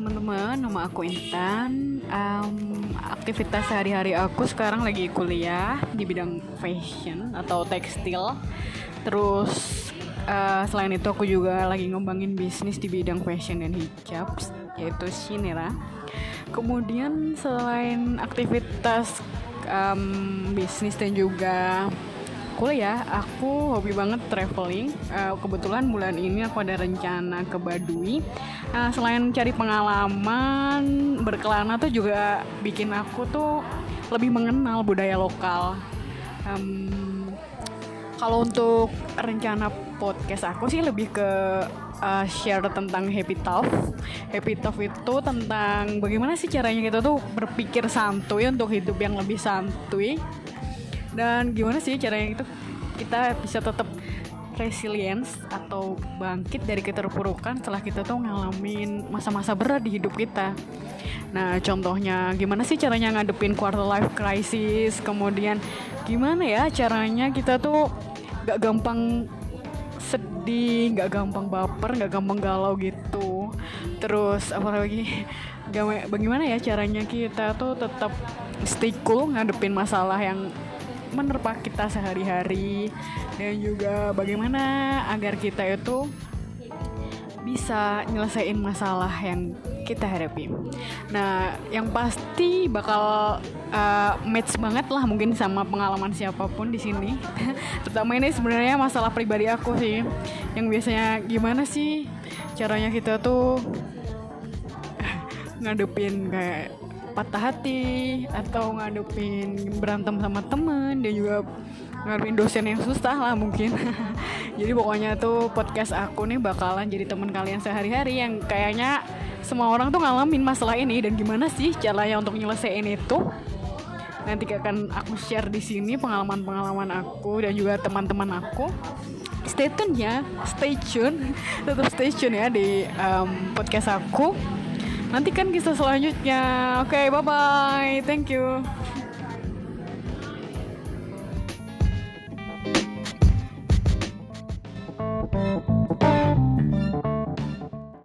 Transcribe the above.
nama aku Intan. Um, aktivitas sehari-hari aku sekarang lagi kuliah di bidang fashion atau tekstil. Terus uh, selain itu aku juga lagi ngembangin bisnis di bidang fashion dan hijab, yaitu Shinera. Kemudian selain aktivitas um, bisnis dan juga kuliah aku hobi banget traveling. Uh, kebetulan bulan ini aku ada rencana ke Baduy. Uh, selain cari pengalaman berkelana tuh juga bikin aku tuh lebih mengenal budaya lokal. Um, kalau untuk rencana podcast aku sih lebih ke uh, share tentang happy talk. Happy talk itu tentang bagaimana sih caranya kita tuh berpikir santuy untuk hidup yang lebih santuy dan gimana sih caranya itu kita bisa tetap resilience atau bangkit dari keterpurukan setelah kita tuh ngalamin masa-masa berat di hidup kita. Nah, contohnya gimana sih caranya ngadepin quarter life crisis, kemudian gimana ya caranya kita tuh gak gampang sedih, gak gampang baper, gak gampang galau gitu. Terus apa lagi? Bagaimana ya caranya kita tuh tetap stay cool ngadepin masalah yang menerpa kita sehari-hari dan juga bagaimana agar kita itu bisa nyelesain masalah yang kita hadapi. Nah, yang pasti bakal uh, match banget lah mungkin sama pengalaman siapa pun di sini. Terutama ini sebenarnya masalah pribadi aku sih. Yang biasanya gimana sih caranya kita tuh ngadepin kayak patah hati atau ngadepin berantem sama temen dan juga ngadepin dosen yang susah lah mungkin. Jadi pokoknya tuh podcast aku nih bakalan jadi temen kalian sehari-hari yang kayaknya semua orang tuh ngalamin masalah ini. Dan gimana sih caranya untuk nyelesain itu? Nanti akan aku share di sini pengalaman-pengalaman aku dan juga teman-teman aku. Stay tune ya stay tune tetap stay tune ya di um, podcast aku nantikan kisah selanjutnya. Oke okay, bye bye thank you